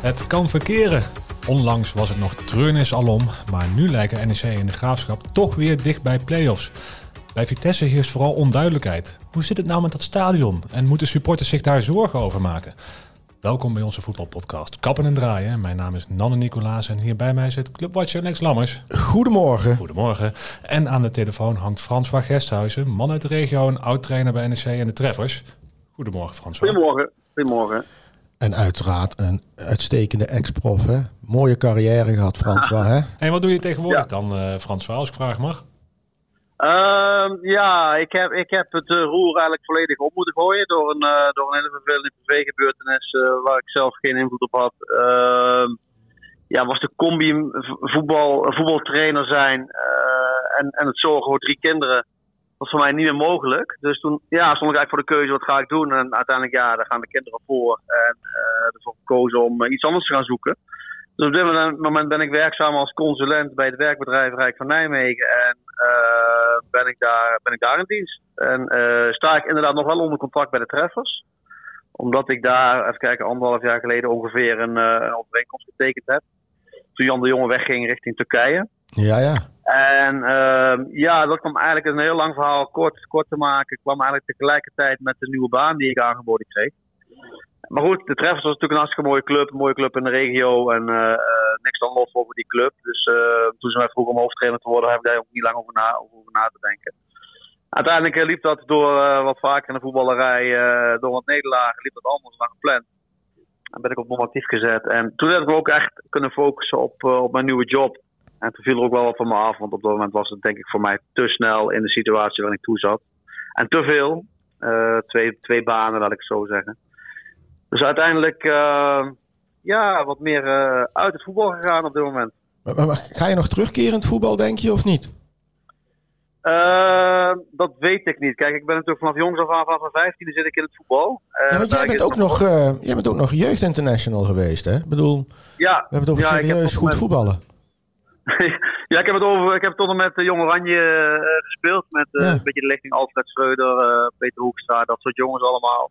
Het kan verkeren. Onlangs was het nog treurnis alom, maar nu lijken NEC en de Graafschap toch weer dicht bij play-offs. Bij Vitesse heerst vooral onduidelijkheid. Hoe zit het nou met dat stadion en moeten supporters zich daar zorgen over maken? Welkom bij onze voetbalpodcast Kappen en Draaien. Mijn naam is Nanne Nicolaas en hier bij mij zit clubwatcher Lex Lammers. Goedemorgen. Goedemorgen. En aan de telefoon hangt Frans van Gesthuizen, man uit de regio en oud-trainer bij NEC en de Treffers. Goedemorgen Frans. Goedemorgen. Goedemorgen. En uiteraard een uitstekende ex-prof. hè? Mooie carrière gehad, François. Hè? En wat doe je tegenwoordig Ja. dan, eh François, als ik vraag mag? Ehm, ja, ik heb, ik heb het eh, roer eigenlijk volledig op moeten gooien door een, eh, door een hele vervelende privégebeurtenis eh, waar ik zelf geen invloed op had. Ehm, ja, was de combi voetbal, voetbaltrainer zijn eh, en, en het zorgen voor drie kinderen was voor mij niet meer mogelijk. Dus toen ja, stond ik eigenlijk voor de keuze, wat ga ik doen? En uiteindelijk, ja, daar gaan de kinderen voor. En eh ervoor gekozen om eh, iets anders te gaan zoeken. Dus op dit moment- ben ik werkzaam als consulent bij het werkbedrijf Rijk van Nijmegen. En eh, ben, ik daar, ben ik daar in dienst. En eh, sta ik inderdaad nog wel onder contract bij de Treffers. Omdat ik daar, even kijken, anderhalf jaar geleden ongeveer een, eh, een overeenkomst getekend heb. Toen Jan de Jonge wegging richting Turkije. Ja, ja. En ehm, ja, dat kwam eigenlijk een heel lang verhaal kort, kort te maken. kwam eigenlijk tegelijkertijd met de nieuwe baan die ik aangeboden kreeg. Maar goed, de Treffers was natuurlijk een hartstikke mooie club. Een mooie club in de regio. En eh, niks dan lof over die club. Dus eh, toen ze mij vroegen om hoofdtrainer te worden, heb ik daar ook niet lang over na, over na te denken. Uiteindelijk eh, liep dat door wat vaker in de voetballerij, door wat nederlagen, liep dat anders dan gepland. En ben ik op non-actief gezet. En toen heb ik ook echt kunnen focussen op, op mijn nieuwe job. En toen viel er ook wel wat van me af, want op dat moment was het denk ik voor mij te snel in de situatie waarin ik toe zat. En te veel. Eh, twee, twee banen, laat ik het zo zeggen. Dus uiteindelijk, eh, ja, wat meer eh, uit het voetbal gegaan op dit moment. Maar, maar- maar ga je nog terugkeren in het voetbal, denk je, of niet? Dat weet ik niet. Kijk, ik ben natuurlijk vanaf jongs af aan, vanaf mijn 15 zit ik in het voetbal. Ja, want jij bent, ook nog, jij bent ook nog jeugdinternational geweest, hè? Ik bedoel, we Ja, hebben het over Ja, serieus goed voetballen. ja, ik heb het over. Ik heb tot en met de Jong Oranje eh, gespeeld. Met eh, Ja. een beetje de lichting Alfred Schreuder, eh, Peter Hoekstra, dat soort jongens allemaal.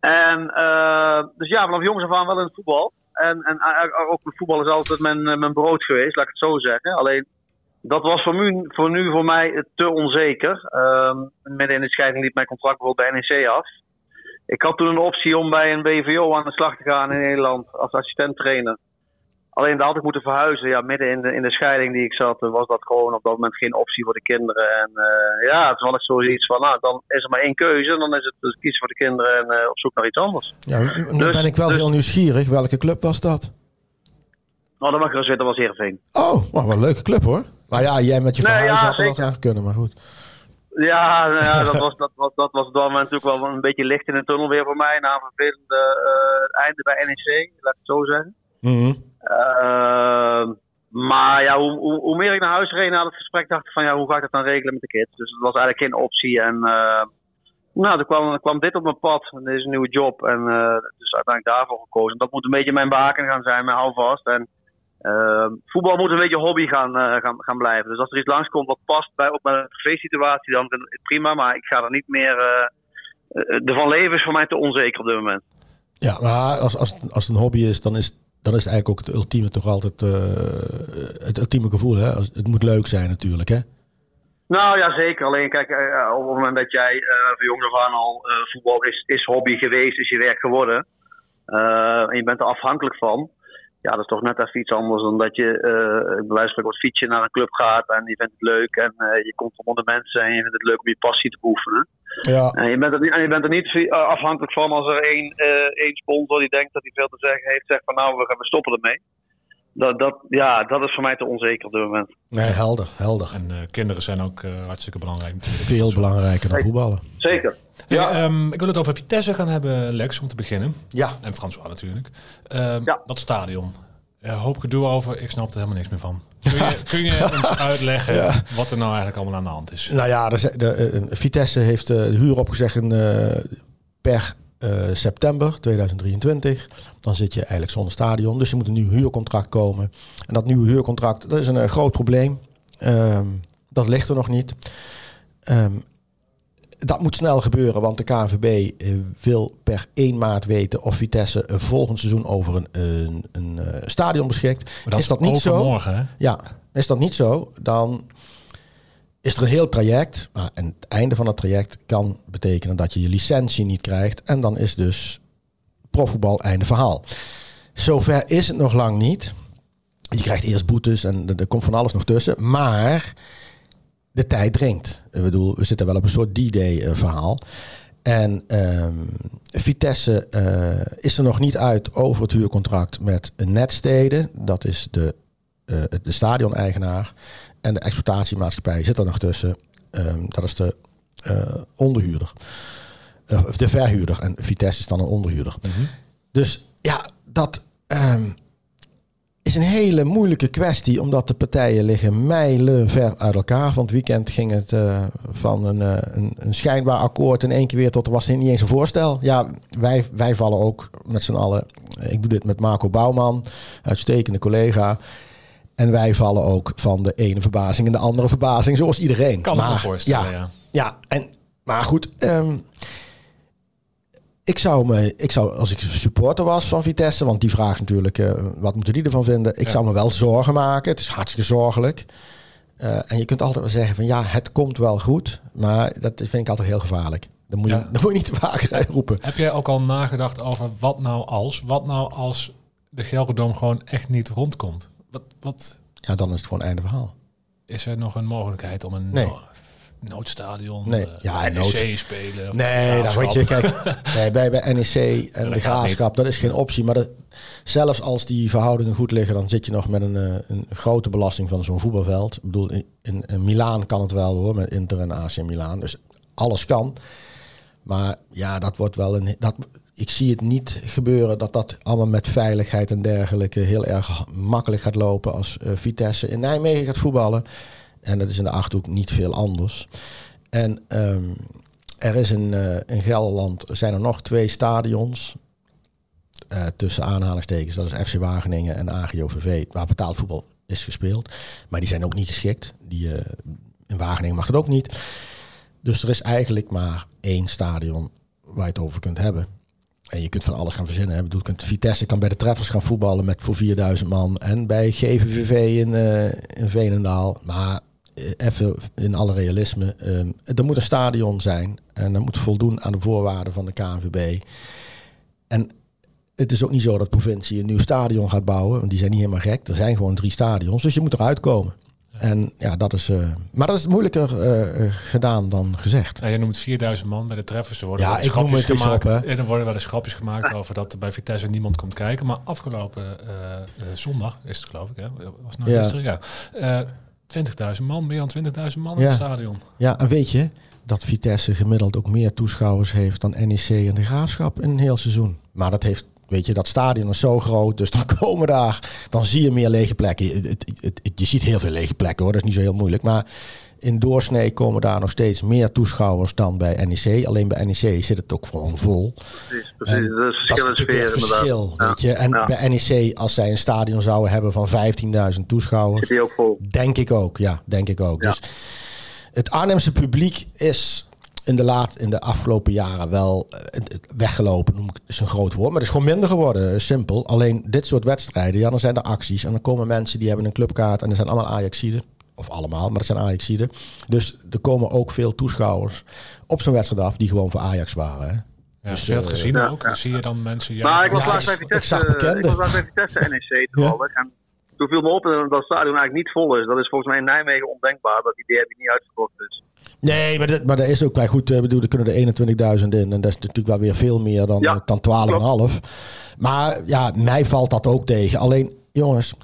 En eh, dus ja, vanaf jongs af aan wel in het voetbal. En, en ook het voetbal is altijd mijn, eh, mijn brood geweest, laat ik het zo zeggen. Alleen dat was voor nu voor, nu voor mij te onzeker. Ehm midden in de scheiding liep mijn contract bijvoorbeeld bij NEC af. Ik had toen een optie om bij een BVO aan de slag te gaan in Nederland als assistent trainer. Alleen daar had ik moeten verhuizen. Ja, midden in de, in de scheiding die ik zat, eh, was dat gewoon op dat moment geen optie voor de kinderen. En eh, ja, toen had ik zoiets van, nou, dan is er maar één keuze. En dan is het dus kiezen voor de kinderen en eh, op zoek naar iets anders. Ja, nu Dus- ben ik wel dus- heel nieuwsgierig. Welke club was dat? Nou, dan mag ik er zitten, dat was Heerenveen. Oh, maar wel een leuke club, hoor. Maar ja, jij met je Nee, verhuis ja, had er wel aan kunnen, maar goed. Ja, nou ja dat, was, dat, was, dat was op dat moment natuurlijk wel een beetje licht in de tunnel weer voor mij. Na een vervelende einde bij NEC, laat ik het zo zeggen. Mhm. Ehm, maar ja, hoe, hoe, hoe meer ik naar huis reed na het gesprek, dacht ik van ja, hoe ga ik dat dan regelen met de kids? Dus dat was eigenlijk geen optie. En eh, nou, er kwam, kwam dit op mijn pad. En dit is een nieuwe job. En eh, dus uiteindelijk daarvoor gekozen. Dat moet een beetje mijn baken gaan zijn, mijn houvast. En ehm, voetbal moet een beetje hobby gaan, eh, gaan, gaan blijven. Dus als er iets langskomt wat past bij ook mijn privé-situatie, dan prima. Maar ik ga er niet meer. eh, ervan leven is voor mij te onzeker op dit moment. Ja, maar als, als, als het een hobby is, dan is, dan is eigenlijk ook het ultieme toch altijd eh, het ultieme gevoel. Hè? Het moet leuk zijn natuurlijk, hè? Nou ja, zeker. Alleen kijk, eh, op het moment dat jij eh van jongs af aan al eh, voetbal is, is hobby geweest, is je werk geworden. eh, en je bent er afhankelijk van. Ja, dat is toch net even iets anders dan dat je uh, wat fietsen naar een club gaat en je vindt het leuk en eh, je komt onder de mensen en je vindt het leuk om je passie te beoefenen. Ja, En je bent er niet, en je bent er niet eh, afhankelijk van als er één, eh, één sponsor die denkt dat hij veel te zeggen heeft, zegt van nou, we gaan we stoppen ermee. Dat, dat, ja, dat is voor mij te onzeker op dit moment. nee, helder, helder. En eh, kinderen zijn ook eh, hartstikke belangrijk. Veel belangrijker dan voetballen. Zeker. Ja. ehm, ik wil het over Vitesse gaan hebben, Lex, om te beginnen. Ja. En François natuurlijk. Ehm, Ja. Dat stadion. Eh, hoop gedoe over. Ik snap er helemaal niks meer van. Kun je, kun je ons uitleggen Ja. wat er nou eigenlijk allemaal aan de hand is? Nou ja, de, de, eh, Vitesse heeft eh, de huur opgezegd in, eh, per eh, september 2023. Dan zit je eigenlijk zonder stadion. Dus er moet een nieuw huurcontract komen. En dat nieuwe huurcontract, dat is een groot probleem. Ehm, dat ligt er nog niet. Ehm, dat moet snel gebeuren, want de KNVB eh, wil per 1 maart weten of Vitesse een volgend seizoen over een, een, een eh, stadion beschikt. Maar dat is dat niet zo? overmorgen, hè? Ja, is dat niet zo, dan is er een heel traject. Maar en het einde van het traject kan betekenen dat je je licentie niet krijgt. En dan is dus profvoetbal einde verhaal. Zover is het nog lang niet. Je krijgt eerst boetes en er komt van alles nog tussen. Maar de tijd dringt. Ik bedoel, we zitten wel op een soort D-Day eh, verhaal. En ehm, Vitesse eh, is er nog niet uit over het huurcontract met Netsteden. Dat is de, eh, de stadioneigenaar. En de exploitatiemaatschappij zit er nog tussen. Ehm, dat is de onderhuurder. Of de verhuurder. En Vitesse is dan een onderhuurder. Dus ja, dat ehm, is een hele moeilijke kwestie. Omdat de partijen liggen mijlen ver uit elkaar. Van het weekend ging het eh, van een, eh, een, een schijnbaar akkoord in één keer weer tot er was niet eens een voorstel. Ja, wij, wij vallen ook met z'n allen. Ik doe dit met Marco Bouwman, uitstekende collega. En wij vallen ook van de ene verbazing in de andere verbazing, zoals iedereen. Kan ik me Maar, voorstellen, ja, ja. ja, en, maar goed. ehm, ik zou me, ik zou, als ik supporter was van Vitesse, want die vraagt natuurlijk, eh, wat moeten die ervan vinden? Ik Ja. zou me wel zorgen maken. Het is hartstikke zorgelijk. Eh, en je kunt altijd wel zeggen van ja, het komt wel goed. Maar dat vind ik altijd heel gevaarlijk. Dan moet je, dan moet je niet te vaak roepen. Heb jij ook al nagedacht over wat nou als? Wat nou als de Gelredome gewoon echt niet rondkomt? Wat, wat Ja, dan is het gewoon einde verhaal. is er nog een mogelijkheid om een Nee. No- noodstadion, Nee. eh, Ja, NEC nood- spelen? of Nee, dat weet je, kijk, nee, bij, bij NEC en de Graafschap, dat is geen optie. Maar dat, zelfs als die verhoudingen goed liggen, dan zit je nog met een, eh, een grote belasting van zo'n voetbalveld. Ik bedoel, in, in, in Milaan kan het wel hoor, met Inter en AC Milaan. Dus alles kan. Maar ja, dat wordt wel een. Dat, ik zie het niet gebeuren dat dat allemaal met veiligheid en dergelijke heel erg makkelijk gaat lopen als eh, Vitesse in Nijmegen gaat voetballen. En dat is in de Achterhoek niet veel anders. En ehm, er is in, eh, in Gelderland zijn er nog twee stadions. eh, tussen aanhalingstekens, dat is FC Wageningen en AGOVV, waar betaald voetbal is gespeeld. Maar die zijn ook niet geschikt. Die, eh, in Wageningen mag dat ook niet. Dus er is eigenlijk maar één stadion waar je het over kunt hebben. En je kunt van alles gaan verzinnen. hè. Kunt, Vitesse kan bij de Treffers gaan voetballen met voor 4000 man. En bij GVVV in, in Veenendaal. Maar even in alle realisme. eh, er moet een stadion zijn. En dat moet voldoen aan de voorwaarden van de KNVB. En het is ook niet zo dat de provincie een nieuw stadion gaat bouwen. Want die zijn niet helemaal gek. Er zijn gewoon drie stadions. Dus je moet eruit komen. En ja, dat is. eh, maar dat is moeilijker eh, gedaan dan gezegd. Ja, je noemt 4000 man bij de treffers. Er worden Ja, ik noem het gemaakt. op, hè. En er worden wel eens grapjes gemaakt over dat er bij Vitesse niemand komt kijken. Maar afgelopen eh, zondag is het geloof ik, hè? Was het nou Ja. gisteren? Ja. Eh 20.000 man, meer dan 20.000 man in het stadion. Ja, en weet je dat Vitesse gemiddeld ook meer toeschouwers heeft dan NEC en de Graafschap in een heel seizoen. Maar dat heeft, weet je, dat stadion is zo groot, dus dan komen daar, dan zie je meer lege plekken. Het, het, het- het- je ziet heel veel lege plekken hoor, dat is niet zo heel moeilijk. Maar in doorsnee komen daar nog steeds meer toeschouwers dan bij NEC. Alleen bij NEC zit het ook gewoon vol. Precies, precies. Dat is dat is verschillende natuurlijk sfeer het verschil, Ja. weet je. En Ja. bij NEC, als zij een stadion zouden hebben van 15.000 toeschouwers, die ook vol. Denk ik ook, ja, denk ik ook. Ja. Dus het Arnhemse publiek is in de, laat, in de afgelopen jaren wel eh, weggelopen, noem ik is een groot woord. Maar het is gewoon minder geworden, eh, simpel. Alleen dit soort wedstrijden, ja, dan zijn er acties. En dan komen mensen die hebben een clubkaart en er zijn allemaal Ajaxiden. Of allemaal, maar het zijn Ajaxiden. Dus er komen ook veel toeschouwers op zo'n wedstrijd af die gewoon voor Ajax waren. Hè. Ja, Dus, heb je dat eh, gezien ja, ook? ja. Zie je dan mensen... Maar ik was Ja, laatst bij ik- ik Vitesse, ik was laatst bij Vitesse NEC toevallig. En toen viel me op dat dat stadion eigenlijk niet vol is. Dat is volgens mij in Nijmegen ondenkbaar. Dat die derby niet uitverkocht is. Nee, maar, dat, maar dat is ook wel goed. Ik bedoel, er kunnen er 21.000 in. En dat is natuurlijk wel weer veel meer dan, Ja, eh, dan 12,5. Maar ja, mij valt dat ook tegen. Alleen, jongens,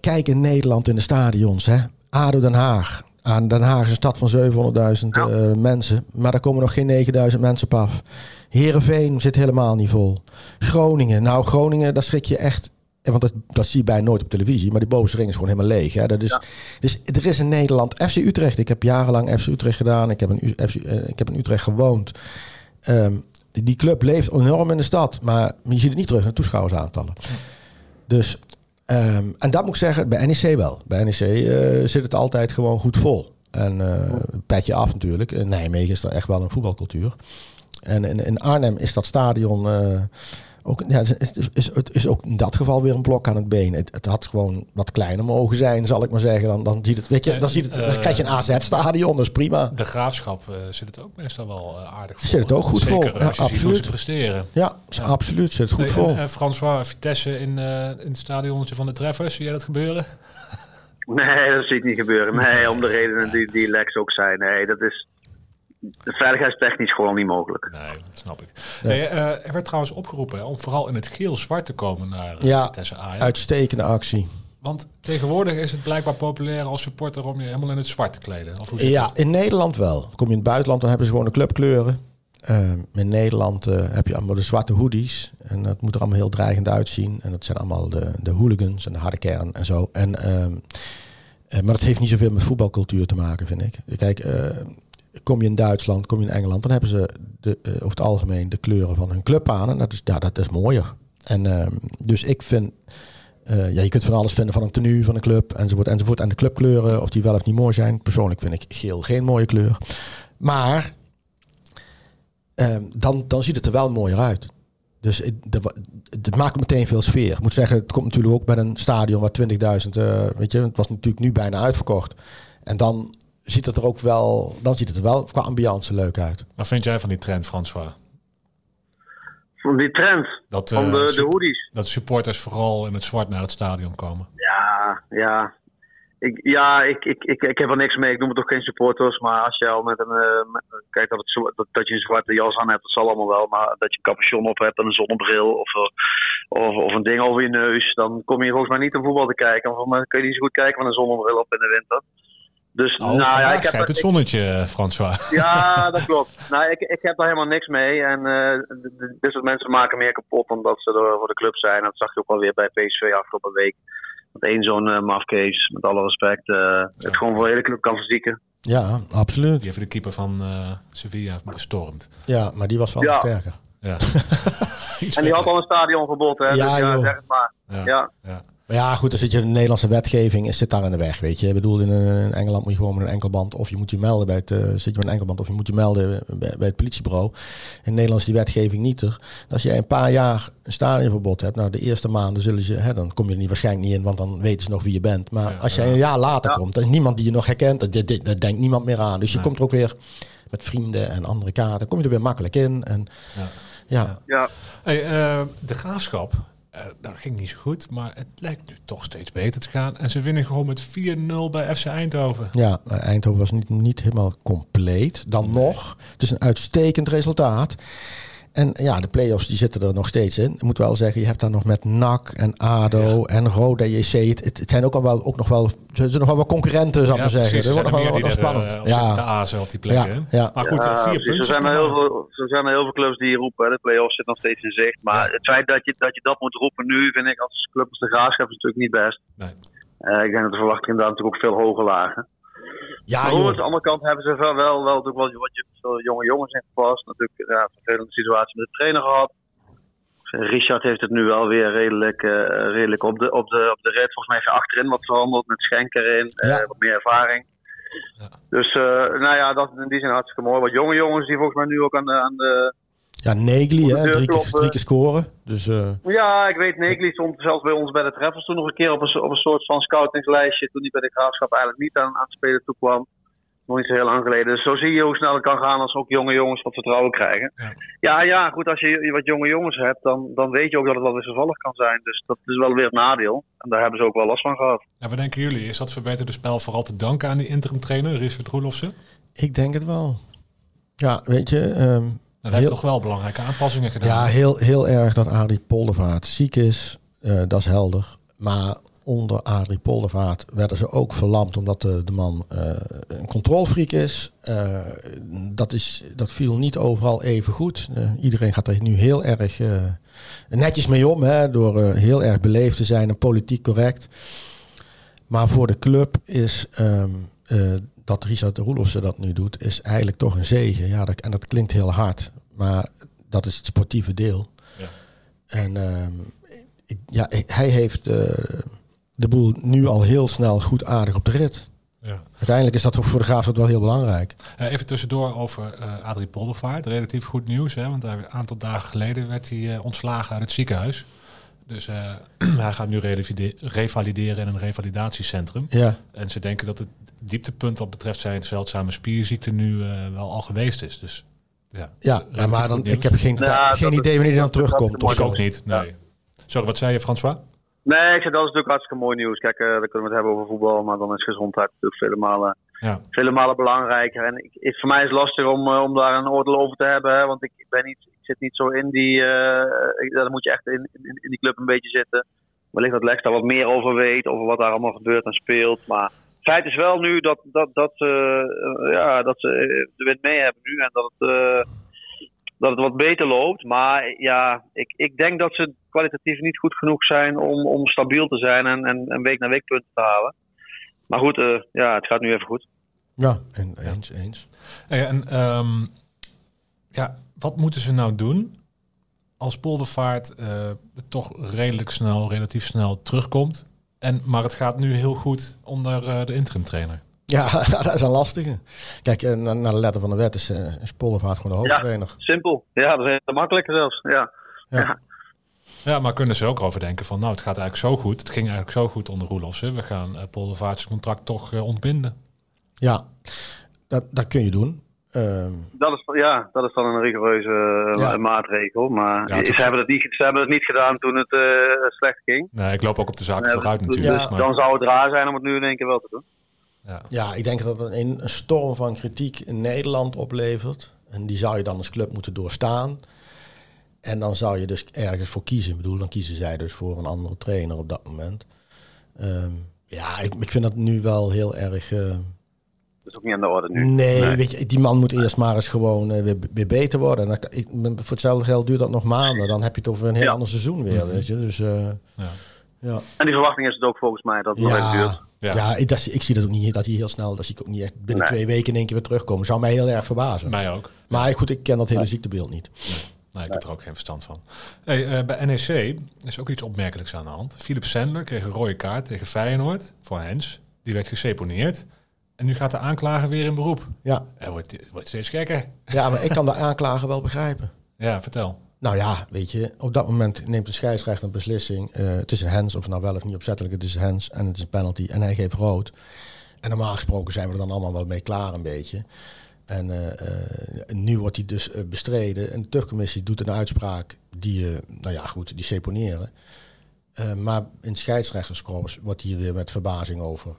kijk in Nederland in de stadions. Hè. ADO Den Haag. Aan Den Haag is een stad van 700.000 Ja. eh, mensen. Maar daar komen nog geen 9.000 mensen op af. Heerenveen zit helemaal niet vol. Groningen. Nou, Groningen, daar schrik je echt... eh, Want dat, dat zie je bijna nooit op televisie. Maar die bovenste ring is gewoon helemaal leeg. Hè. Dat is, Ja. Dus er is in Nederland... FC Utrecht. Ik heb jarenlang FC Utrecht gedaan. Ik heb in, FC, eh, ik heb in Utrecht gewoond. Ehm, die club leeft enorm in de stad. Maar je ziet het niet terug in de toeschouwersaantallen. Dus... ehm, en dat moet ik zeggen, bij NEC wel. Bij NEC eh, zit het altijd gewoon goed vol. En uh, petje af natuurlijk. In Nijmegen is er echt wel een voetbalcultuur. En in, in Arnhem is dat stadion uh, ook, ja, het is, is, is, ook in dat geval weer een blok aan het been. Het, het, had gewoon wat kleiner mogen zijn, zal ik maar zeggen. Dan, dan ziet het, weet je, dan, ziet het, dan krijg je een AZ-stadion, dat is prima. De graafschap uh, zit het ook meestal wel aardig vol. Zit het ook goed vol, ja, absoluut. presteren. Ja, ja, absoluut zit het goed vol. En, François Vitesse in, uh, in het stadionnetje van de Treffers, zie jij dat gebeuren? Nee, dat zie ik niet gebeuren. Nee, om de redenen die, die Lex ook zei. Nee, dat is veiligheidstechnisch gewoon niet mogelijk. Nee, dat snap ik. Nee. uh, er werd trouwens opgeroepen om vooral in het geel-zwart te komen naar uh, ja, Vitesse Ajax. uitstekende actie. Want tegenwoordig is het blijkbaar populair als supporter om je helemaal in het zwart te kleden. Of hoe ja, dat? in Nederland wel. Kom je in het buitenland, dan hebben ze gewoon de clubkleuren. Uh, in Nederland uh, heb je allemaal de zwarte hoodies. En dat moet er allemaal heel dreigend uitzien. En dat zijn allemaal de, de hooligans en de harde kern en zo. En, uh, maar dat heeft niet zoveel met voetbalcultuur te maken, vind ik. Kijk, kom je in Duitsland, kom je in Engeland, dan hebben ze de, over het algemeen de kleuren van hun club aan. En dat is, ja, dat is mooier. En ehm, dus ik vind, ja, je kunt van alles vinden van een tenue van een club enzovoort enzovoort. En de clubkleuren, of die wel of niet mooi zijn. Persoonlijk vind ik geel geen mooie kleur. Maar Ehm, dan, dan ziet het er wel mooier uit. Dus het, maakt meteen veel sfeer. Ik moet zeggen, het komt natuurlijk ook bij een stadion waar 20.000, uh, eh, weet je, het was natuurlijk nu bijna uitverkocht. En dan ziet het er ook wel, dan ziet het er wel qua ambiance leuk uit. Wat vind jij van die trend, François? Van die trend? Dat, van uh, de, de hoodies? Dat supporters vooral in het zwart naar het stadion komen. Ja, ja. Ik, ja, ik, ik, ik, ik heb er niks mee. Ik noem het toch geen supporters. Maar als je al met een. Uh, met, kijk, dat, het, dat, dat, je een zwarte jas aan hebt, dat zal allemaal wel. Maar dat je een capuchon op hebt en een zonnebril of, eh, of, of een ding over je neus. Dan kom je volgens mij niet om voetbal te kijken. Of dan kun je niet zo goed kijken met een zonnebril op in de winter. Dus, oh, nou, ja, ik heb het zonnetje, ik, François. Ja, dat klopt. nou, ik, ik heb daar helemaal niks mee. En uh, dit soort mensen maken meer kapot dan dat ze er voor de club zijn. Dat zag je ook alweer bij PSV afgelopen week dat één zo'n uh, mafkees, met alle respect, uh, het gewoon voor de hele club kan verzieken. Ja, absoluut. Die heeft de keeper van uh, Sevilla bestormd. Ja, maar die was wel ja. sterker. Ja. en die had al een stadionverbod, hè? Ja, dus ja, zeg het maar. ja. Ja. Maar ja, goed, dan zit je in de Nederlandse wetgeving, zit daar in de weg, weet je. Ik bedoel, in, in Engeland moet je gewoon met een enkelband, of je moet je melden bij het, uh, zit je met een enkelband, of je moet je melden bij, bij, het politiebureau. In Nederland is die wetgeving niet er. Als jij een paar jaar een stadionverbod hebt, nou de eerste maanden zullen ze, hè, dan kom je er niet, waarschijnlijk niet in, want dan weten ze nog wie je bent. Maar als jij een jaar later komt, er is niemand die je nog herkent, daar denkt niemand meer aan. Dus je komt er ook weer met vrienden en andere kaarten, kom je er weer makkelijk in. En, ja. ja. Hey, uh, de graafschap, uh, dat ging niet zo goed, maar het lijkt nu toch steeds beter te gaan. En ze winnen gewoon met 4-0 bij FC Eindhoven. Ja, Eindhoven was niet, niet helemaal compleet. Dan nog. Het is een uitstekend resultaat. En ja, de play-offs die zitten er nog steeds in. Ik moet wel zeggen, je hebt daar nog met NAC en ADO en Roda JC. Het, het, zijn ook, al wel, ook nog wel, er zijn nog wel wat concurrenten, zou ik maar zeggen. Dat wordt nog wel, wel spannend. Uh, ja. de azen op die plekken. Ja, Maar goed, vier punten. Er zijn, er heel veel, er zijn er heel veel clubs die roepen, de play-offs zitten nog steeds in zicht. Maar het feit dat je, dat je dat moet roepen nu, vind ik als club als de Graafschap natuurlijk niet best. Nee. Uh, ik denk dat de verwachtingen daar natuurlijk ook veel hoger lagen. Ja, maar aan de andere kant hebben ze wel, wel, wel, wel wat, wat jonge jongens ingepast. Natuurlijk ja, een vervelende situatie met de trainer gehad. Richard heeft het nu wel weer redelijk, uh, redelijk op, de, op, de, op de rit. Volgens mij heeft hij achterin wat veranderd met Schenker in, uh, wat meer ervaring. Ja. Dus uh, nou ja, dat in die zin hartstikke mooi. Wat jonge jongens die volgens mij nu ook aan de, aan de ja, Negli, hè, drie, keer, drie keer scoren. Dus, uh... Ja, ik weet, Negli stond zelfs bij ons bij de treffers toen nog een keer op een, op een soort van scoutingslijstje. Toen hij bij de graafschap eigenlijk niet aan, aan het spelen toe kwam. Nog niet zo heel lang geleden. Dus zo zie je hoe snel het kan gaan als ook jonge jongens wat vertrouwen krijgen. Ja, ja, ja goed, als je wat jonge jongens hebt, dan, dan weet je ook dat het wel wisselvallig kan zijn. Dus dat is wel weer het nadeel. En daar hebben ze ook wel last van gehad. Ja, wat denken jullie? Is dat verbeterde spel vooral te danken aan die interim trainer, Richard Roelofsen? Ik denk het wel. Ja, weet je... Um dat heeft toch wel belangrijke aanpassingen gedaan. Ja, heel, heel erg dat Adrie Poldervaart ziek is. Uh, dat is helder. Maar onder Adrie Poldervaart werden ze ook verlamd omdat de, de man uh, een controlfreak is. Uh, dat is. Dat viel niet overal even goed. iedereen gaat er nu heel erg netjes mee om, hè, door heel erg beleefd te zijn en politiek correct. Maar voor de club is um, dat Richard Roelofse dat nu doet, is eigenlijk toch een zegen. Ja, dat, en dat klinkt heel hard, maar dat is het sportieve deel. Ja. En ehm, ja, hij heeft uh, de boel nu al heel snel goed aardig op de rit. Ja. Uiteindelijk is dat voor de Graafschap wel heel belangrijk. Eh, even tussendoor over eh Adrie Poldervaart. Relatief goed nieuws, hè? want een aantal dagen geleden werd hij eh, ontslagen uit het ziekenhuis. Dus eh, hij gaat nu revalide- revalideren in een revalidatiecentrum. Ja, En ze denken dat het dieptepunt wat betreft zijn zeldzame spierziekte nu eh, wel al geweest is. Dus ja, ja relatief maar dan, ik heb geen, Ja, dat geen idee wanneer hij dan terugkomt. Ik ook niet, nee. Sorry, wat zei je François? Nee, ik zeg dat is natuurlijk hartstikke mooi nieuws. Kijk, eh dan kunnen we het hebben over voetbal, maar dan is gezondheid natuurlijk vele malen, Ja, vele malen belangrijker. En ik, ik- voor mij is het lastig om, eh, om daar een oordeel over te hebben, hè, want ik, ben niet, zit niet zo in die, eh, dan moet je echt in, in, die club een beetje zitten. Wellicht dat Lex daar wat meer over weet, over wat daar allemaal gebeurt en speelt. Maar feit is wel nu dat, dat, dat, eh, eh, ja, dat ze de wind mee hebben nu en dat het, dat het wat beter loopt. Maar ja, ik, ik denk dat ze kwalitatief niet goed genoeg zijn om, om stabiel te zijn en, en, en week na week punten te halen. Maar goed, ja, het gaat nu even goed. Ja, en- eens, eens. En ehm, ja, wat moeten ze nou doen als Poldervaart eh, toch redelijk snel, relatief snel terugkomt? En, maar het gaat nu heel goed onder eh, de interim trainer. Ja, dat is een lastige. Kijk, eh, na- naar de letter van de wet is, uh, is Poldervaart gewoon de Ja. hoofdtrainer. Simpel. Ja, dat is heel makkelijker zelfs. Ja. Ja. Ja, maar kunnen ze ook over denken van, nou, het gaat eigenlijk zo goed. Het ging eigenlijk zo goed onder Roelofsen. We gaan uh, Poldervaart's contract toch ontbinden. Ja, dat, dat kun je doen. Ehm, Dat is, ja, dat is dan een rigoureuze eh, Ja. maatregel. Maar Ja, ze, hebben het niet, ze hebben het niet gedaan toen het eh, slecht ging. Nee, ik loop ook op de zaak Nee, vooruit dus- natuurlijk. Ja. maar, Dan zou het raar zijn om het nu in één keer wel te doen. ja. ja, ik denk dat het een, een storm van kritiek in Nederland oplevert. En die zou je dan als club moeten doorstaan. En dan zou je dus ergens voor kiezen. Ik bedoel, dan kiezen zij dus voor een andere trainer op dat moment. Ehm, ja, ik, ik vind dat nu wel heel erg... eh, Dat is ook niet aan de orde nu. Nee, Nee. weet je, die man moet eerst maar eens gewoon eh, weer, weer beter worden. En dan, ik, voor hetzelfde geld duurt dat nog maanden. Dan heb je het over een heel Ja. ander seizoen weer, weet je. Dus eh, Ja. ja. En die verwachting is het ook volgens mij dat het nog even duurt. Ja, Ja. ja. ik, dat, ik zie dat ook niet, dat hij heel snel, dat zie ik ook niet echt binnen Nee. twee weken in één keer weer terugkomen. Zou mij heel erg verbazen. Mij ook. Maar goed, ik ken dat hele ziektebeeld niet. Nee, ik heb er ook geen verstand van. Hey, eh, bij NEC is ook iets opmerkelijks aan de hand. Philip Sandler kreeg een rode kaart tegen Feyenoord voor Hens. Die werd geseponeerd. En nu gaat de aanklager weer in beroep. Ja, Hij wordt, het wordt steeds gekker. ja maar ik kan de aanklager wel begrijpen. Ja, vertel. Nou ja, weet je, op dat moment neemt de scheidsrechter een beslissing. eh, het is een hands, of nou wel of niet opzettelijk, het is een hands en het is een penalty. En hij geeft rood. En normaal gesproken zijn we er dan allemaal wel mee klaar een beetje. En eh, eh, nu wordt hij dus bestreden. En de terugcommissie doet een uitspraak die, nou ja goed, die seponeren. Maar in scheidsrechterskorps wordt hier weer met verbazing over...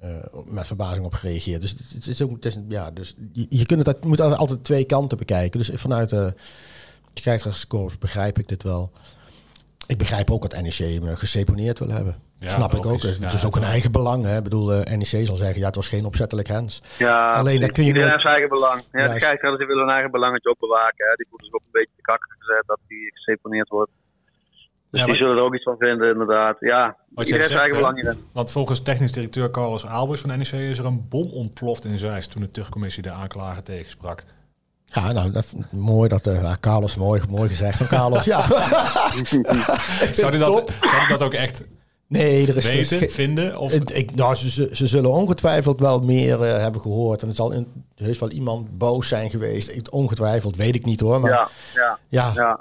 eh, eh, met verbazing op gereageerd. Dus het is ook, het is, ja, dus je, je kunt het, je moet altijd twee kanten bekijken. Dus vanuit de scheidsrechterskorps begrijp ik dit wel. Ik begrijp ook dat NEC hem eh, geseponeerd wil hebben. Ja, Snap ik ook. Het Ja, is ook een eigen belang. Hè. Ik bedoel, eh, NEC zal zeggen, ja, het was geen opzettelijk hands. Ja, Alleen dan kun je iedereen heeft zijn eigen belang. Ja, de die willen hun eigen belangetje ook bewaken. Hè. Die voelen zich ook een beetje te kakken gezet dat die geseponeerd wordt. Dus Ja, die maar- zullen er ook iets van vinden, inderdaad. Ja, Wat iedereen heeft zijn eigen belang hierin. Want volgens technisch directeur Carlos Albers van NEC is er een bom ontploft in Zeist toen de terugcommissie de aanklager tegensprak. Ja, nou, dat, mooi dat eh ja, Carlos, mooi, mooi gezegd van Carlos. ja. Zou hij Top. dat, zou dat ook echt Nee, er is weten, vinden? Of, Het- ik, nou, ze, zullen ongetwijfeld wel meer eh, hebben gehoord. En er zal in, er is wel iemand boos zijn geweest. Ik- Ongetwijfeld, weet ik niet hoor. Maar ja, Ja, ja, ja.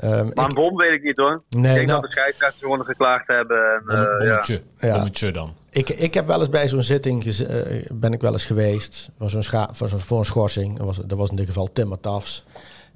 Ehm, Maar ik- een bom weet ik niet hoor. Nee, ik denk nou- dat de scheidsrechters gewoon geklaagd hebben. En, bom, eh, ja. bommetje, Ja. bommetje dan. ik, ik heb wel eens bij zo'n zitting eh, ben ik wel eens geweest. Was zo'n scha- voor, zo'n- voor een schorsing. Dat was, dat was in dit geval Tim Matafs.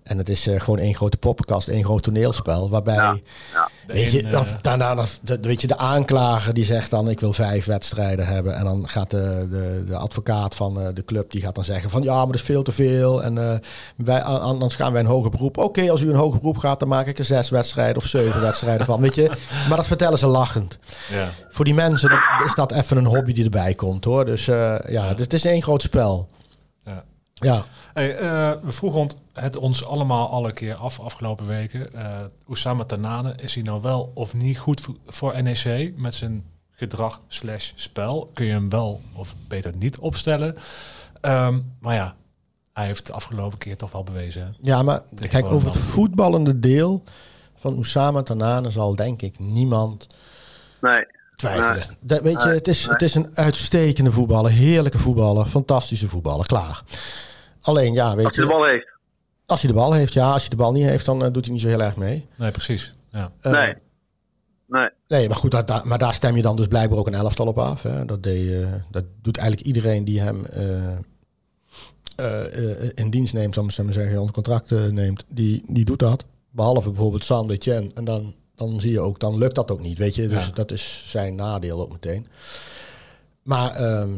En het is eh, gewoon één grote poppenkast, één groot toneelspel. Waarbij, Ja, ja. weet je, dan, daarna, dan- de, weet je, de aanklager die zegt dan, ik wil vijf wedstrijden hebben. En dan gaat de, de, de advocaat van eh, de club, die gaat dan zeggen van, ja, maar dat is veel te veel. En eh, wij, an- anders gaan wij een hoger beroep. Oké, als u een hoger beroep gaat, dan maak ik er zes wedstrijden of zeven wedstrijden van. Weet je, maar dat vertellen ze lachend. Ja. Voor die mensen dat, is dat even een hobby die erbij komt, hoor. Dus eh, ja, het, het is één groot spel. Ja. Ja, Hey, eh, we vroegen het ons allemaal alle keer af afgelopen weken. Eh Oussama Tanane, is hij nou wel of niet goed voor, NEC met zijn gedrag slash spel? Kun je hem wel of beter niet opstellen? Ehm, maar ja, hij heeft de afgelopen keer toch wel bewezen. Ja, maar kijk, over het voetballende deel van Oussama Tanane zal denk ik niemand Nee, twijfelen. Dat, weet je, het is, het is een uitstekende voetballer, heerlijke voetballer, fantastische voetballer, klaar. Alleen ja, weet Als hij je, de bal heeft. als hij de bal heeft, ja, als hij de bal niet heeft, dan eh, doet hij niet zo heel erg mee. Nee, precies. Ja. Eh, Nee. Nee. Nee, maar goed, dat, dat- maar daar stem je dan dus blijkbaar ook een elftal op af. Hè? Dat, deed, eh, dat doet eigenlijk iedereen die hem eh, eh, eh, in dienst neemt, zal ik maar zeggen, onder contract neemt, die, die doet dat. Behalve bijvoorbeeld Sam de Chen. En dan, dan zie je ook, dan lukt dat ook niet, weet je. Dus Ja. dat is zijn nadeel ook meteen. Maar ehm,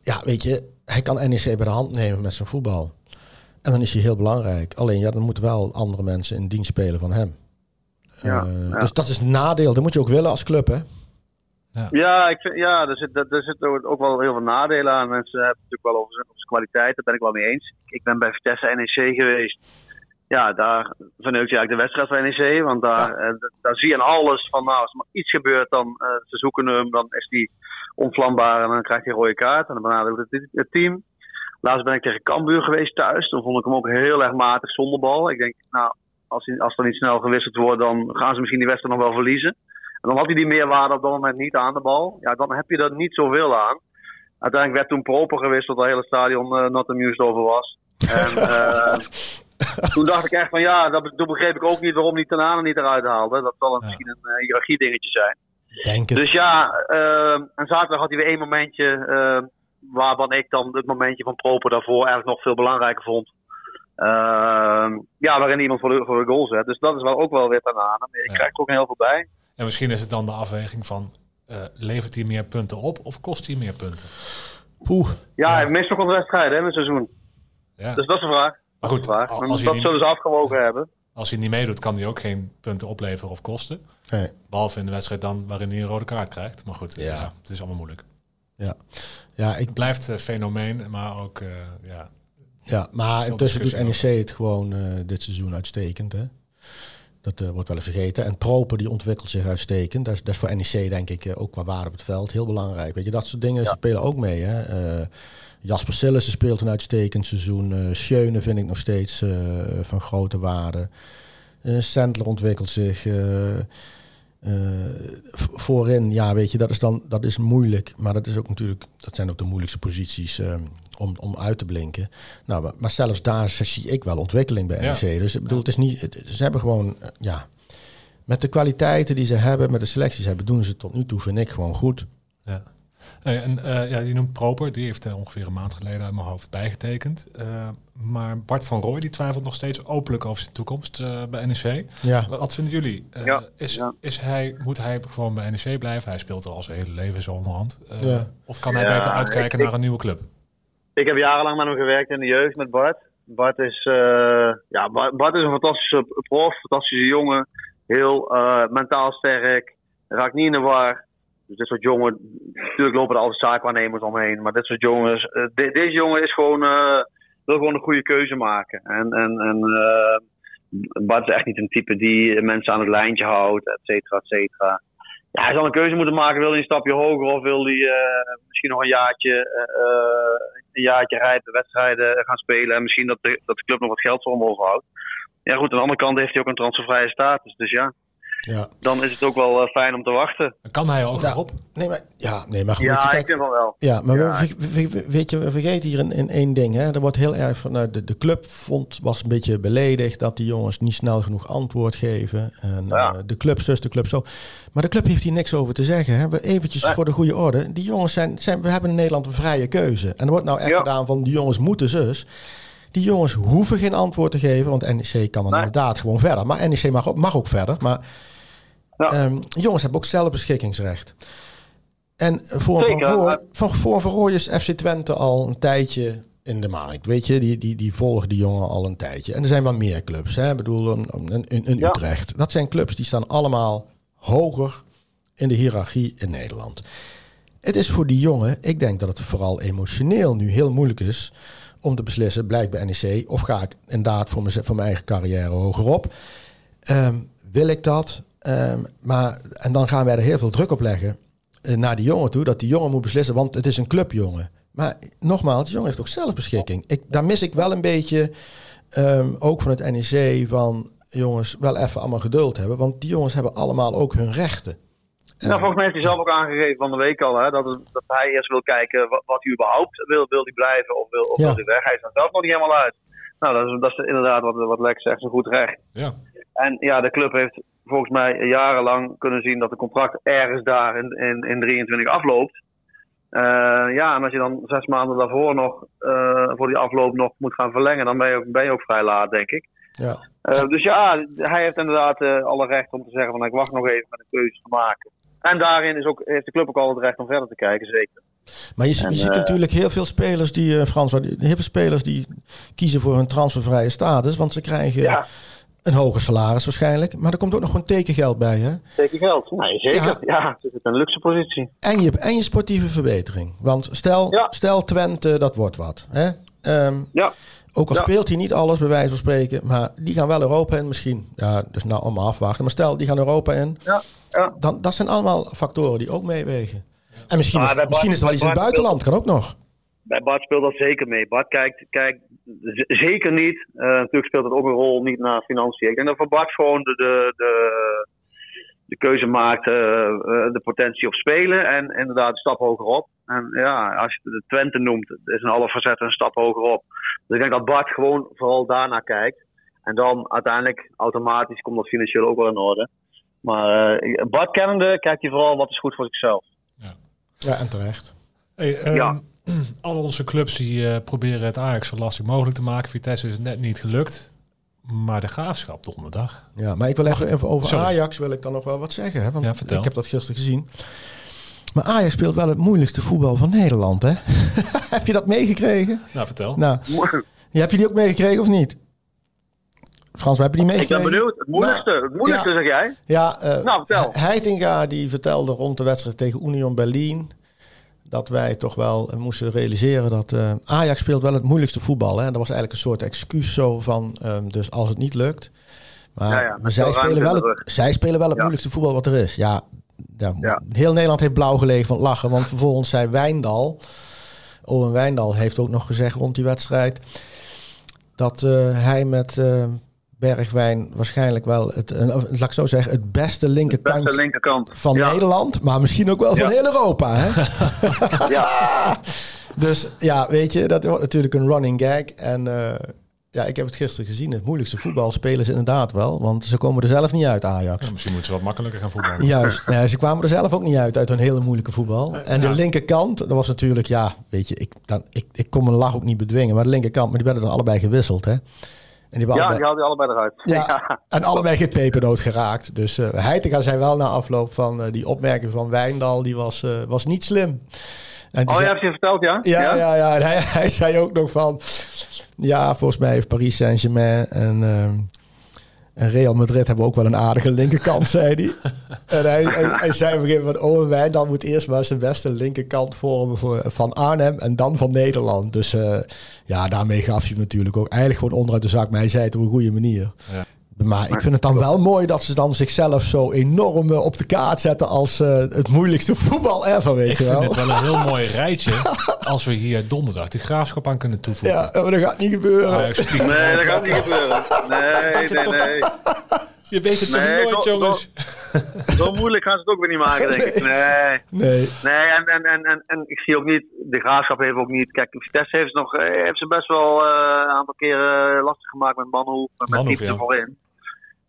ja, weet je, hij kan NEC bij de hand nemen met zijn voetbal. En dan is hij heel belangrijk. Alleen ja, dan moeten wel andere mensen in dienst spelen van hem. Ja, Eh, ja. Dus dat is een nadeel. Dat moet je ook willen als club, hè? Ja, ik vind, ja er zitten er zit ook ook wel heel veel nadelen aan. Mensen hebben het natuurlijk wel over zijn, over zijn kwaliteit, daar ben ik wel mee eens. Ik ben bij Vitesse NEC geweest. Ja, daar verneuk je eigenlijk de wedstrijd van NEC. Want daar, eh, daar zie je aan alles van, nou, als er maar iets gebeurt, dan eh, ze zoeken hem, dan is hij onvlambaar en dan krijgt hij een rode kaart. En dan benadeelt het, het team. Laatst ben ik tegen Cambuur geweest thuis. Toen vond ik hem ook heel erg matig zonder bal. Ik denk, nou, als, hij, als er niet snel gewisseld wordt, dan gaan ze misschien die wedstrijd nog wel verliezen. En dan had hij die meerwaarde op dat moment niet aan de bal. Ja, dan heb je er niet zoveel aan. Uiteindelijk werd toen Proper gewisseld, dat het hele stadion eh not amused over was. En toen dacht ik echt van ja, dat, toen begreep ik ook niet waarom die Tanane niet eruit haalde. Dat zal een, Ja. misschien een uh, hiërarchie dingetje zijn. Denk het. Dus ja, eh, en zaterdag had hij weer één momentje eh, waarvan ik dan het momentje van Proper daarvoor eigenlijk nog veel belangrijker vond. Eh, ja, waarin iemand voor de, voor de goal zet. Dus dat is wel ook wel weer Tanane. Maar ik Ja. krijg er ook heel veel bij. En misschien is het dan de afweging van, eh, levert hij meer punten op of kost hij meer punten? Poeh. Ja, Ja. hij mist nog een wedstrijd hè, in het seizoen. Ja. Dus dat is een vraag. Maar goed, Dat, als hij dat niet- zullen ze afgewogen hebben. Als hij niet meedoet, kan hij ook geen punten opleveren of kosten. Nee. Behalve in de wedstrijd dan waarin hij een rode kaart krijgt. Maar goed, Ja. ja. het is allemaal moeilijk. Ja. Ja, ik, Het blijft een fenomeen, maar ook, eh, ja, ja, maar intussen doet NEC het gewoon eh, dit seizoen uitstekend. Hè? Dat eh, wordt wel eens vergeten. En Proper die ontwikkelt zich uitstekend. Dat is, dat is voor NEC denk ik ook qua waarde op het veld heel belangrijk. Weet je, dat soort dingen spelen ook mee. Hè? Eh, Jasper Sillissen speelt een uitstekend seizoen. eh Schöne vind ik nog steeds eh, van grote waarde. Eh Sandler ontwikkelt zich. voorin, ja, weet je, dat is dan dat is moeilijk. Maar dat is ook natuurlijk, dat zijn ook de moeilijkste posities eh, om, om uit te blinken. Nou, maar, maar zelfs daar zie ik wel ontwikkeling bij Ja. NEC. Dus ik bedoel, het is niet, het- ze hebben gewoon, ja, met de kwaliteiten die ze hebben, met de selecties hebben, doen ze tot nu toe, vind ik gewoon goed. ja. Hey, en eh, ja, je noemt Proper, die heeft eh, ongeveer een maand geleden uit mijn hoofd bijgetekend. Eh, maar Bart van Rooij die twijfelt nog steeds openlijk over zijn toekomst eh, bij NEC. Ja, Wat, wat vinden jullie? Eh, Ja, is, ja. is hij, moet hij gewoon bij NEC blijven? Hij speelt er al zijn hele leven zo onderhand. Eh, Ja. Of kan hij Ja, beter uitkijken ik- naar een nieuwe club? Ik heb jarenlang met hem gewerkt in de jeugd met Bart. Bart is, eh, ja, Bart, Bart is een fantastische prof, fantastische jongen. Heel eh, mentaal sterk, raakt niet in de war. Dus dit soort jongen, natuurlijk lopen er altijd zaakwaarnemers omheen. Maar dit soort jongens, eh, de- deze jongen is gewoon, eh, wil gewoon een goede keuze maken. En, en, en eh, Bart is echt niet een type die mensen aan het lijntje houdt, et cetera, et cetera. Ja, hij zal een keuze moeten maken. Wil hij een stapje hoger of wil hij misschien nog een jaartje, eh, een jaartje rijpen, wedstrijden gaan spelen. En misschien dat de, dat de club nog wat geld voor hem overhoudt. Ja goed, aan de andere kant heeft hij ook een transfervrije status. Dus ja, ja. dan is het ook wel eh, fijn om te wachten. Kan hij ook Ja. weer op. Nee, maar, ja, nee, maar goed, Ja, kijk, ik vind van wel. Ja, maar Ja. We, we- we- weet je, we vergeten hier in, in één ding. Hè. Er wordt heel erg van nou, de, de club vond, was een beetje beledigd dat die jongens niet snel genoeg antwoord geven. En Ja. eh, de club zus, de club zo. Maar de club heeft hier niks over te zeggen. Hè. We, eventjes Nee. voor de goede orde. Die jongens zijn, zijn, we hebben in Nederland een vrije keuze. En er wordt nou echt Ja. gedaan van die jongens moeten zus. Die jongens hoeven geen antwoord te geven, want NEC kan dan Nee. inderdaad gewoon verder. Maar NEC mag ook, mag ook verder. Maar Ja. ehm, jongens hebben ook zelfbeschikkingsrecht. En voor Zeker, Van, Rooij, van, voor Van Rooij is FC Twente al een tijdje in de markt. Weet je, die, die, die volgen die jongen al een tijdje. En er zijn wel meer clubs. Hè? Ik bedoel, een, een, een, een Ja. Utrecht. Dat zijn clubs die staan allemaal hoger in de hiërarchie in Nederland. Het is voor die jongen, ik denk dat het vooral emotioneel nu heel moeilijk is om te beslissen, blijf bij NEC of ga ik inderdaad voor, mijn, voor mijn eigen carrière hogerop. Ehm, wil ik dat? Ehm, maar, en dan gaan wij er heel veel druk op leggen eh, naar die jongen toe, dat die jongen moet beslissen, want het is een clubjongen. Maar nogmaals, die jongen heeft ook zelfbeschikking. Ik, daar mis ik wel een beetje, ehm, ook van het NEC, van jongens, wel even allemaal geduld hebben. Want die jongens hebben allemaal ook hun rechten. Nou, volgens mij heeft hij zelf ook aangegeven van de week al hè, dat, het- dat hij eerst wil kijken wat, wat hij überhaupt wil. Wil hij blijven of wil, of Ja. wil hij weg? Hij is er zelf nog niet helemaal uit. Nou, dat is, dat is inderdaad wat, wat Lex zegt, zo goed recht. Ja. En ja, de club heeft volgens mij jarenlang kunnen zien dat de contract ergens daar in, in, in 23 afloopt. Eh, ja, en als je dan zes maanden daarvoor nog, eh, voor die afloop nog moet gaan verlengen, dan ben je ook, ben je ook vrij laat, denk ik. Ja. Eh, dus ja, hij heeft inderdaad alle recht om te zeggen van ik wacht nog even met een keuze te maken. En daarin is ook, heeft de club ook al het recht om verder te kijken, zeker. Maar je, ziet natuurlijk heel veel spelers die, Frans, heel veel spelers die kiezen voor hun transfervrije status, want ze krijgen Ja, een hoger salaris waarschijnlijk. Maar er komt ook nog gewoon tekengeld bij, hè? zeker geld. Nee, zeker. Ja. Ja, het is een luxe positie. En je, en je sportieve verbetering. Want stel, Ja. stel Twente, dat wordt wat. Hè? Ehm, Ja, ook al Ja. speelt hij niet alles, bij wijze van spreken. Maar die gaan wel Europa in misschien. Ja, dus nou allemaal afwachten. Maar stel, die gaan Europa in. ja, ja. Dan, dat zijn allemaal factoren die ook meewegen. En misschien, is, misschien is er wel iets in het buitenland. Kan ook nog. Bij Bart speelt dat zeker mee. Bart kijkt, kijkt zeker niet. eh, natuurlijk speelt het ook een rol niet naar financiën. Ik denk dat voor Bart gewoon de, de, de, de keuze maakt, eh, eh, de potentie op spelen en inderdaad een stap hoger op. En ja, als je de Twente noemt, is in alle facetten een stap hoger op. Dus ik denk dat Bart gewoon vooral daarnaar kijkt. En dan uiteindelijk automatisch komt dat financieel ook wel in orde. Maar eh, Bart kennende kijkt hij vooral wat is goed voor zichzelf. Ja, en terecht. Hey, ehm, Ja. Al onze clubs die eh, proberen het Ajax zo lastig mogelijk te maken. Vitesse is het net niet gelukt. Maar de graafschap donderdag. Ja, maar ik wil even, even over sorry. Ajax wil ik dan nog wel wat zeggen. Hè? Want Ja, vertel. ik heb dat gisteren gezien. Maar Ajax speelt wel het moeilijkste voetbal van Nederland, hè? heb je dat meegekregen? Nou, vertel. Nou, ja, heb je die ook meegekregen of niet? Frans, heb je die Ik meegekregen? ben benieuwd. Het moeilijkste, Nou, het moeilijkste ja. zeg jij? Ja, eh Nou, vertel. Heitinga die vertelde rond de wedstrijd tegen Union Berlin... dat wij toch wel eh, moesten realiseren dat eh, Ajax speelt wel het moeilijkste voetbal. Hè? Dat was eigenlijk een soort excuus zo van, ehm, dus als het niet lukt... Maar, Ja, ja, maar zij, spelen wel het, zij spelen wel het Ja. moeilijkste voetbal wat er is. Ja, heel Nederland heeft blauw gelegen van het lachen. Want vervolgens zei Wijndal... Owen Wijndal heeft ook nog gezegd rond die wedstrijd... dat eh, hij met Bergwijn waarschijnlijk wel... Het, laat ik zo zeggen, het beste linkerkant Beste linkerkant. van ja. Nederland... maar misschien ook wel van heel Europa. Hè? Ja. dus ja, weet je, dat wordt natuurlijk een running gag. En eh, ja, ik heb het gisteren gezien. Het moeilijkste voetbal spelen ze inderdaad wel. Want ze komen er zelf niet uit, Ajax. Ja, misschien moeten ze wat makkelijker gaan voetballen. Juist, ja, ze kwamen er zelf ook niet uit, uit een hele moeilijke voetbal. En de ja. linkerkant, dat was natuurlijk, ja, weet je, ik, dan, ik, ik kon mijn lach ook niet bedwingen. Maar de linkerkant, maar die werden er allebei gewisseld, hè. En die ja, allebei, die haalde je allebei eruit. ja, en allebei geen pepernoot geraakt. Dus eh Heitinga zei wel na afloop van eh, die opmerking van Wijndal, die was, eh, was niet slim. En Oh, zei- je hebt je verteld, ja? ja, ja, ja. En hij, hij zei ook nog van... Ja, volgens mij heeft Paris Saint-Germain en, ehm, en Real Madrid hebben ook wel een aardige linkerkant, zei hij. En hij, hij, hij zei op een gegeven moment... Owen Wijndal moet eerst maar zijn beste linkerkant vormen voor, van Arnhem en dan van Nederland. Dus eh, ja, daarmee gaf hij hem natuurlijk ook eigenlijk gewoon onderuit de zak. Maar hij zei het op een goede manier. Ja. Maar ik vind het dan wel mooi dat ze dan zichzelf zo enorm eh, op de kaart zetten als eh, het moeilijkste voetbal ever, weet Ik je vind wel. het wel een heel mooi rijtje als we hier donderdag de graafschap aan kunnen toevoegen. Ja, maar dat gaat niet gebeuren. Vliegt Nee, dat gaat niet gebeuren. Nee, nee, nee. Je weet het toch Nee, nooit, zo- jongens? Zo moeilijk gaan ze het ook weer niet maken, denk ik. Nee. Nee. Nee, en, en, en, en, en ik zie ook niet, de graafschap heeft ook niet. Kijk, Vitesse heeft, nog, eh, heeft ze best wel eh, een aantal keren lastig gemaakt met Manhoef. Met Manhoef, ja. voorin.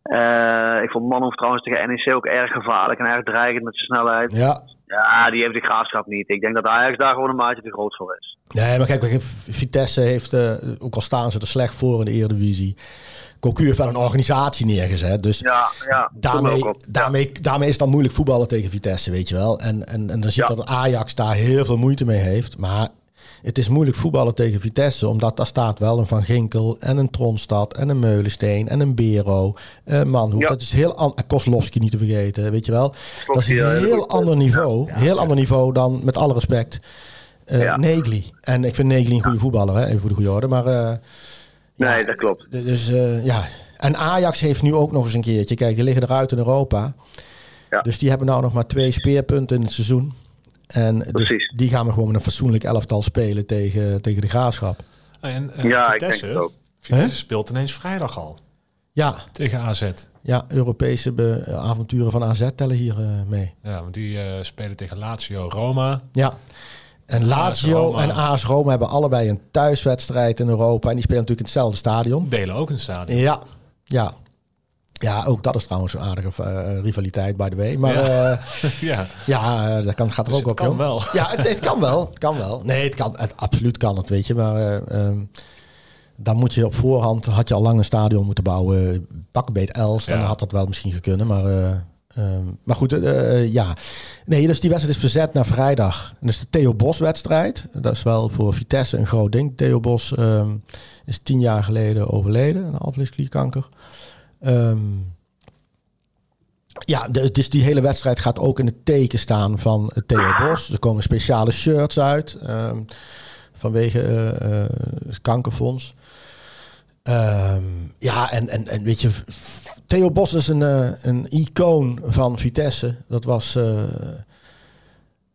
Eh, ik vond Manhoef trouwens tegen NEC ook erg gevaarlijk en erg dreigend met zijn snelheid. Ja. Ja, die heeft de graafschap niet. Ik denk dat Ajax daar gewoon een maatje te groot voor is. Nee, maar kijk, Vitesse heeft, eh, ook al staan ze er slecht voor in de Eredivisie, Cocu heeft wel een organisatie neergezet. Dus Ja, ja. daarmee, daarmee, daarmee is het dan moeilijk voetballen tegen Vitesse, weet je wel. En, en, en dan Ja. dat Ajax daar heel veel moeite mee heeft. Maar het is moeilijk voetballen tegen Vitesse, omdat daar staat wel een Van Ginkel en een Tronstad en een Meulensteen en een Bero, eh Manhoef. Ja. Dat is heel an- en Kozlowski niet te vergeten, weet je wel. dat is een heel ander niveau, heel ander niveau dan, met alle respect, eh. Negli. En ik vind Negli een goede voetballer, hè, even voor de goede orde. Maar eh, Nee, dat klopt. dus ja. En Ajax heeft nu ook nog eens een keertje. Kijk, die liggen eruit in Europa. Dus die hebben nou nog maar twee speerpunten in het seizoen. En dus die gaan we gewoon met een fatsoenlijk elftal spelen tegen, tegen de graafschap. En eh, Ja, ik Vitesse, denk het ook. Vitesse speelt ineens vrijdag al. Ja, tegen AZ. ja Europese be- avonturen van AZ tellen hier eh, mee. Ja, want die eh, spelen tegen Lazio Roma. Ja. En Lazio en AS Roma hebben allebei een thuiswedstrijd in Europa. En die spelen natuurlijk in hetzelfde stadion. Delen ook een stadion. Ja, ja. Ja, ook dat is trouwens een aardige eh, rivaliteit, by the way. Maar Ja. ja, ja, ja eh, dat kan, gaat er dus ook het op, kan joh. wel. Ja, het, het kan wel. Het kan wel. Nee, het kan, het, absoluut kan het, weet je. Maar eh, ehm, dan moet je op voorhand, had je al lang een stadion moeten bouwen. Bakbeet Els, dan Ja. had dat wel misschien gekund. Maar, eh, ehm, maar goed, eh, ja. Nee, dus die wedstrijd is verzet naar vrijdag. En dus de Theo Bos wedstrijd. Dat is wel voor Vitesse een groot ding. Theo Bos ehm, is tien jaar geleden overleden aan alvleesklierkanker. Ehm ja, dus die hele wedstrijd gaat ook in het teken staan van het Theo Bos. Er komen speciale shirts uit ehm, vanwege eh, eh, het kankerfonds. Ehm, ja, en, en, en weet je, Theo Bos is een, eh, een icoon van Vitesse. Dat was eh,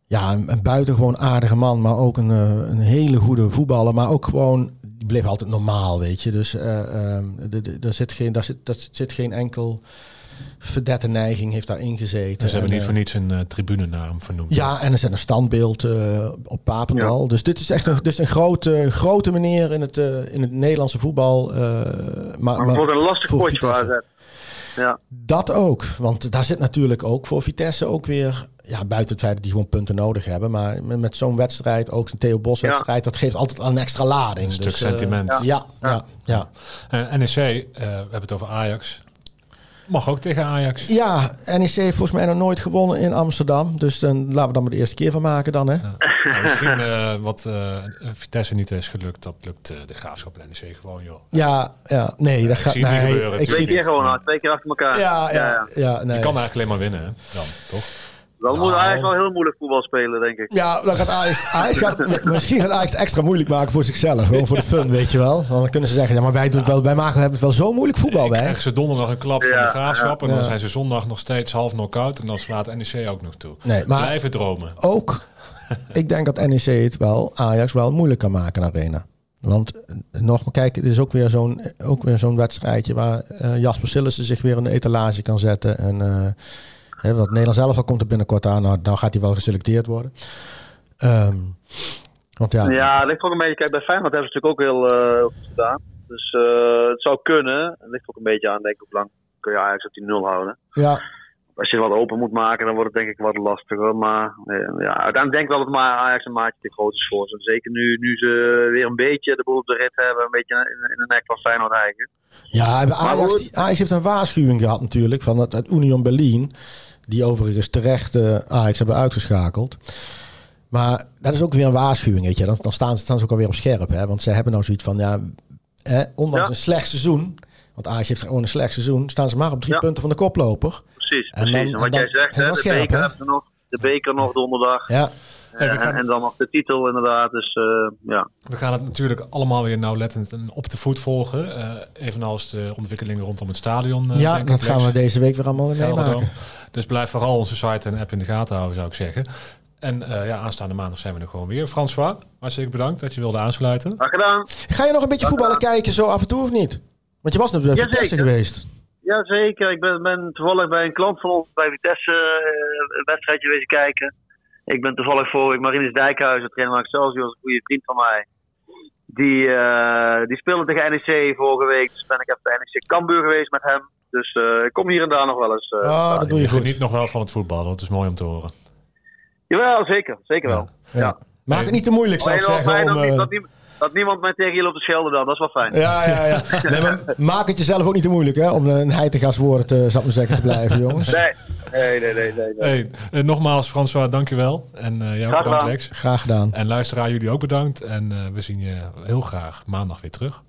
ja, een, buitengewoon aardige man, maar ook een, eh, een hele goede voetballer. Maar ook gewoon, die bleef altijd normaal, weet je. Dus eh, ehm, daar zit geen, daar zit, daar zit geen enkel verdette neiging heeft daarin gezeten. Dus ze hebben En, niet eh, voor niets een eh tribune naar hem vernoemd. ja, en er zit een standbeeld eh, op Papendal. Dus dit is echt een, dit is een grote, grote meneer in het, eh, in het Nederlandse voetbal. eh, maar, Maar het wordt een lastig potje voor Vitesse. AZ. Ja. Dat ook, want daar zit natuurlijk ook voor Vitesse ook weer... Ja, buiten het feit dat die gewoon punten nodig hebben. Maar met, met zo'n wedstrijd, ook een Theo Bos wedstrijd... dat geeft altijd een extra lading. Een stuk Dus, eh, sentiment. ja, ja, ja. Eh, NEC, eh, we hebben het over Ajax. Mag ook tegen Ajax. Ja, NEC heeft volgens mij nog nooit gewonnen in Amsterdam. Dus dan, laten we dan maar de eerste keer van maken dan, hè? Nou, misschien eh, wat eh, Vitesse niet is gelukt, dat lukt eh, de graafschap en NEC gewoon, joh. Ja, ja, nee, dat gaat niet gebeuren, ik Twee keer het- gewoon twee keer achter elkaar. Ja, ja, ja, nee. Je kan eigenlijk alleen maar winnen, hè? dan, toch? Dan moet Nou. Ajax wel heel moeilijk voetbal spelen, denk ik. Ja, dan gaat Ajax, Ajax gaat, misschien gaat Ajax het extra moeilijk maken voor zichzelf. Gewoon voor de fun, weet je wel. Want dan kunnen ze zeggen, ja, maar wij, doen het wel, wij maken, we hebben het wel zo moeilijk voetbal Ik bij. krijg ze donderdag een klap van de graafschap. En dan ja. zijn ze zondag nog steeds half knock-out. En dan slaat NEC ook nog toe. Nee, maar Blijven dromen. ook, ik denk dat NEC het wel, Ajax wel moeilijk kan maken in Arena. Want eh, nog maar kijk, het is ook weer zo'n, ook weer zo'n wedstrijdje waar eh, Jasper Sillissen zich weer in de etalage kan zetten. En eh hè, want Nederland zelf al komt er binnenkort aan, nou, dan gaat hij wel geselecteerd worden. Ehm, want ja, Ja, dat ligt ook een beetje. Kijk, bij Feyenoord hebben ze natuurlijk ook heel eh, goed gedaan. Dus eh, het zou kunnen. Het ligt ook een beetje aan, denk ik, hoe lang kun je Ajax op die nul houden. ja, Als je wat open moet maken, dan wordt het denk ik wat lastiger. Maar eh, ja, uiteindelijk denk ik wel dat maar Ajax een maatje te groot is voor ze. Zeker nu, nu ze weer een beetje de boel op de rit hebben. Een beetje in, in de nek van Feyenoord eigen. Ja, Ajax, Ajax heeft een waarschuwing gehad natuurlijk van het, het Union Berlin. Die overigens terecht eh, Ajax hebben uitgeschakeld. Maar dat is ook weer een waarschuwing, weet je. Dan, dan staan, ze- staan ze ook alweer op scherp. Hè? Want ze hebben nou zoiets van, ja, hè, ondanks Ja. een slecht seizoen... Want Ajax heeft gewoon een slecht seizoen. Staan ze maar op drie Ja. punten van de koploper. Precies, En precies. dan- En, wat dan- jij zegt, hè, de scherp, beker hè? hebben ze nog. De beker nog donderdag. Ja, Eh, gaan- en, dan nog de titel inderdaad. Dus eh, ja. We gaan het natuurlijk allemaal weer nauwlettend en op de voet volgen. eh, evenals de ontwikkelingen rondom het stadion. eh, ja denk dat ik, gaan we deze week weer allemaal meemaken. Dus blijf vooral onze site en app in de gaten houden, zou ik zeggen. En eh, ja, aanstaande maandag zijn we er gewoon weer. François, hartstikke bedankt dat je wilde aansluiten. Graag gedaan. Ga je nog een beetje voetballen kijken zo af en toe of niet? Want je was net bij Ja, Vitesse zeker. geweest. Jazeker, ik ben, ben toevallig bij een klant van ons bij Vitesse eh, een wedstrijdje wezen kijken. Ik ben toevallig voor week Marinus Dijkhuizen, trainer van Excelsior, een goede vriend van mij. Die, eh, die speelde tegen NEC vorige week, dus ben ik even bij NEC Cambuur geweest met hem. Dus eh, ik kom hier en daar nog wel eens. eh, Oh, dat doe je Je goed. geniet nog wel van het voetballen, dat is mooi om te horen. Jawel, zeker, zeker wel. Ja. Maak het niet te moeilijk, zou ik zeggen. Om, dat, eh, dat, dat niemand mij tegen jullie op de schelden dan, dat is wel fijn. Ja, ja, ja. Nee, maar maak het jezelf ook niet te moeilijk, hè? Om een heitegastwoord, te, zou ik maar zeggen, te blijven, jongens. Nee, nee, nee, nee. nee, nee. Hey, eh, nogmaals, François, dankjewel. En eh jou Graag bedankt, gedaan. Lex. Graag gedaan. En luisteraar, jullie ook bedankt. En eh, we zien je heel graag maandag weer terug.